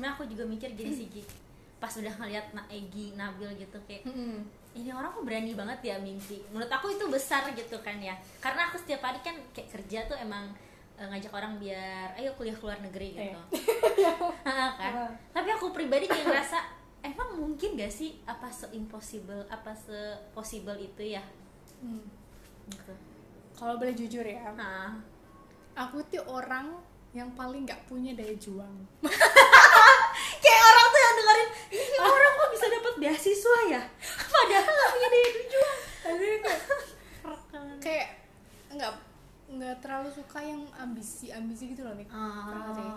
sebenarnya aku juga mikir gini sih Gi pas udah ngeliat na Egi Nabil gitu kayak Mm-mm. ini orang kok berani banget ya mimpi? Menurut aku itu besar gitu kan ya. Karena aku setiap hari kan kayak kerja tuh emang eh, ngajak orang biar ayo kuliah ke luar negeri gitu. Ah, kan? Ah. tapi aku pribadi kayak ngerasa emang mungkin gak sih apa se impossible apa se possible itu ya? Hmm. gitu. Kalau boleh jujur ya nah aku tuh orang yang paling nggak punya daya juang kayak orang tuh yang dengerin ini orang kok bisa dapat beasiswa ya? Padahal gak punya daya juang tapi kayak kayak nggak nggak terlalu suka yang ambisi ambisi gitu loh nih Ah. Nggak sih?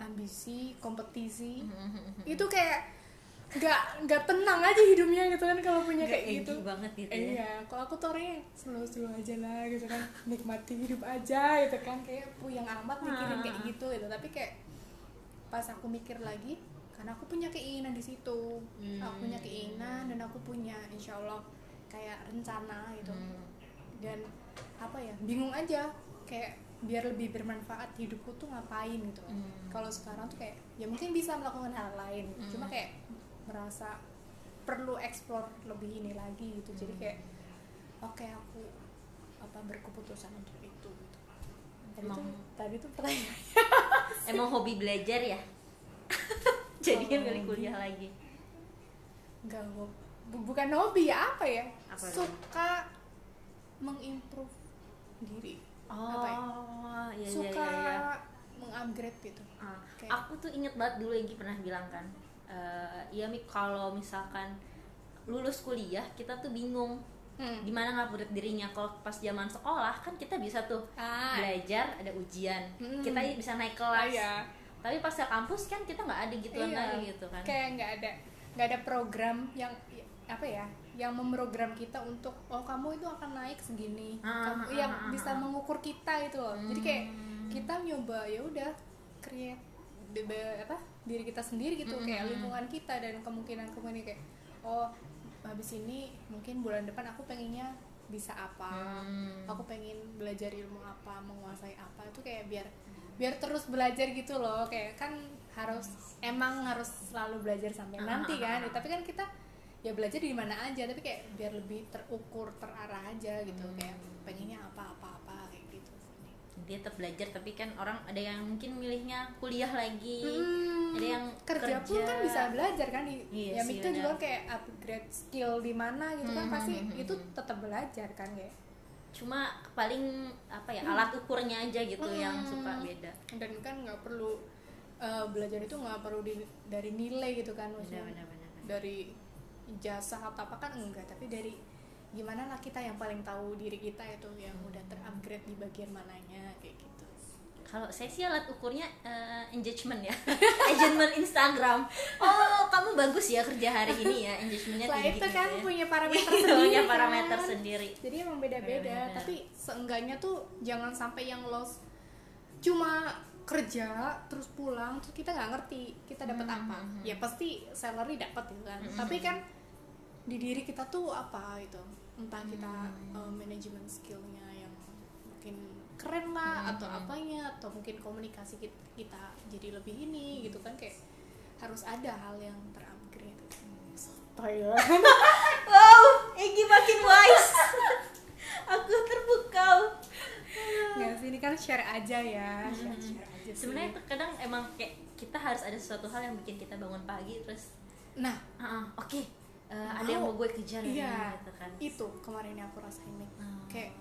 ambisi kompetisi. Itu kayak nggak nggak tenang aja hidupnya gitu kan kalau punya Nggak kayak gitu. banget gitu ya. iya kalau aku tuh orangnya slow slow aja lah gitu kan. Nikmati hidup aja gitu kan. Kayak puyeng amat mikirin kayak Ah. gitu gitu. Tapi kayak pas aku mikir lagi karena aku punya keinginan di situ Hmm. aku punya keinginan dan aku punya insya Allah kayak rencana gitu Hmm. dan apa ya bingung aja kayak biar lebih bermanfaat hidupku tuh ngapain gitu Hmm. kalau sekarang tuh kayak ya mungkin bisa melakukan hal lain Hmm. cuma kayak merasa perlu explore lebih ini lagi gitu jadi Hmm. kayak oke aku apa berkeputusan untuk itu gitu. tadi tuh Emang- tadi tuh pertanyaan emang hobi belajar ya jadi Oh, milih kuliah lagi. Enggak bu- bukan hobi ya apa ya? Apa suka mengimprove diri. Oh Apa ya? iya iya suka iya, iya. mengupgrade gitu. Ah, Kayak- aku tuh inget banget dulu Egi pernah bilang kan. Eh ya kalau misalkan lulus kuliah kita tuh bingung hmm. gimana ngupgrade dirinya. Kalau pas zaman sekolah kan kita bisa tuh ah. belajar ada ujian. Hmm. kita bisa naik kelas. Iya. Tapi pas ke kampus kan kita nggak ada gituan Iya. lagi gitu kan kayak nggak ada nggak ada program yang apa ya yang memprogram kita untuk oh kamu itu akan naik segini Ah, kamu ah, yang ah, ah, bisa ah. mengukur kita itu loh jadi kayak Hmm. kita nyoba ya udah create de- be- apa diri kita sendiri gitu Hmm, kayak hmm, lingkungan kita dan kemungkinan kemungkinan kayak oh habis ini mungkin bulan depan aku pengennya bisa apa Hmm. aku pengen belajar ilmu apa menguasai apa itu kayak biar biar terus belajar gitu loh. Kayak kan harus emang harus selalu belajar sampai Ah, nanti ah, kan. ah, tapi kan kita ya belajar di mana aja tapi kayak biar lebih terukur terarah aja gitu. Hmm. kayak pengennya apa apa apa kayak gitu. Dia tetap belajar tapi kan orang ada yang mungkin milihnya kuliah lagi. Hmm, ada yang kerja, pun kan bisa belajar kan di Iya ya benar. juga kayak upgrade skill di mana gitu kan Hmm, pasti hmm, hmm, itu hmm. tetap belajar kan kayak cuma paling apa ya alat ukurnya aja gitu yang Hmm. suka beda. Dan kan nggak perlu eh, belajar itu nggak perlu di- dari nilai gitu kan maksudnya benar benar benar. dari jasa atau apa kan enggak tapi dari gimana lah kita yang paling tahu diri kita itu yang udah terupgrade di bagian mananya kayak gitu kalau saya sih alat ukurnya eh, engagement ya engagement Instagram oh kamu bagus ya kerja hari ini ya engagementnya tinggi itu kan gitu ya. punya parameter sendiri punya kan. parameter sendiri jadi emang beda-beda tapi seenggaknya tuh jangan sampai yang loss cuma kerja terus pulang terus kita nggak ngerti kita dapat Hmm, apa hmm, hmm. ya pasti salary dapat gitu kan Hmm, tapi hmm. kan di diri kita tuh apa itu entah kita Hmm. uh, manajemen skillnya yang mungkin keren lah Hmm, atau hmm. apanya atau mungkin komunikasi kit- kita jadi lebih ini gitu kan kayak harus ada hal yang terupgrade Thailand wow Egi makin wise aku terpukau nggak sih ini kan share aja ya share, Hmm. share aja sih. sebenarnya tuh kadang emang kayak kita harus ada sesuatu hal yang bikin kita bangun pagi terus nah ah, ah, oke eh, ada yang mau gue kejar iya nih, gitu kan itu kemarin yang aku rasain nih Oh. kayak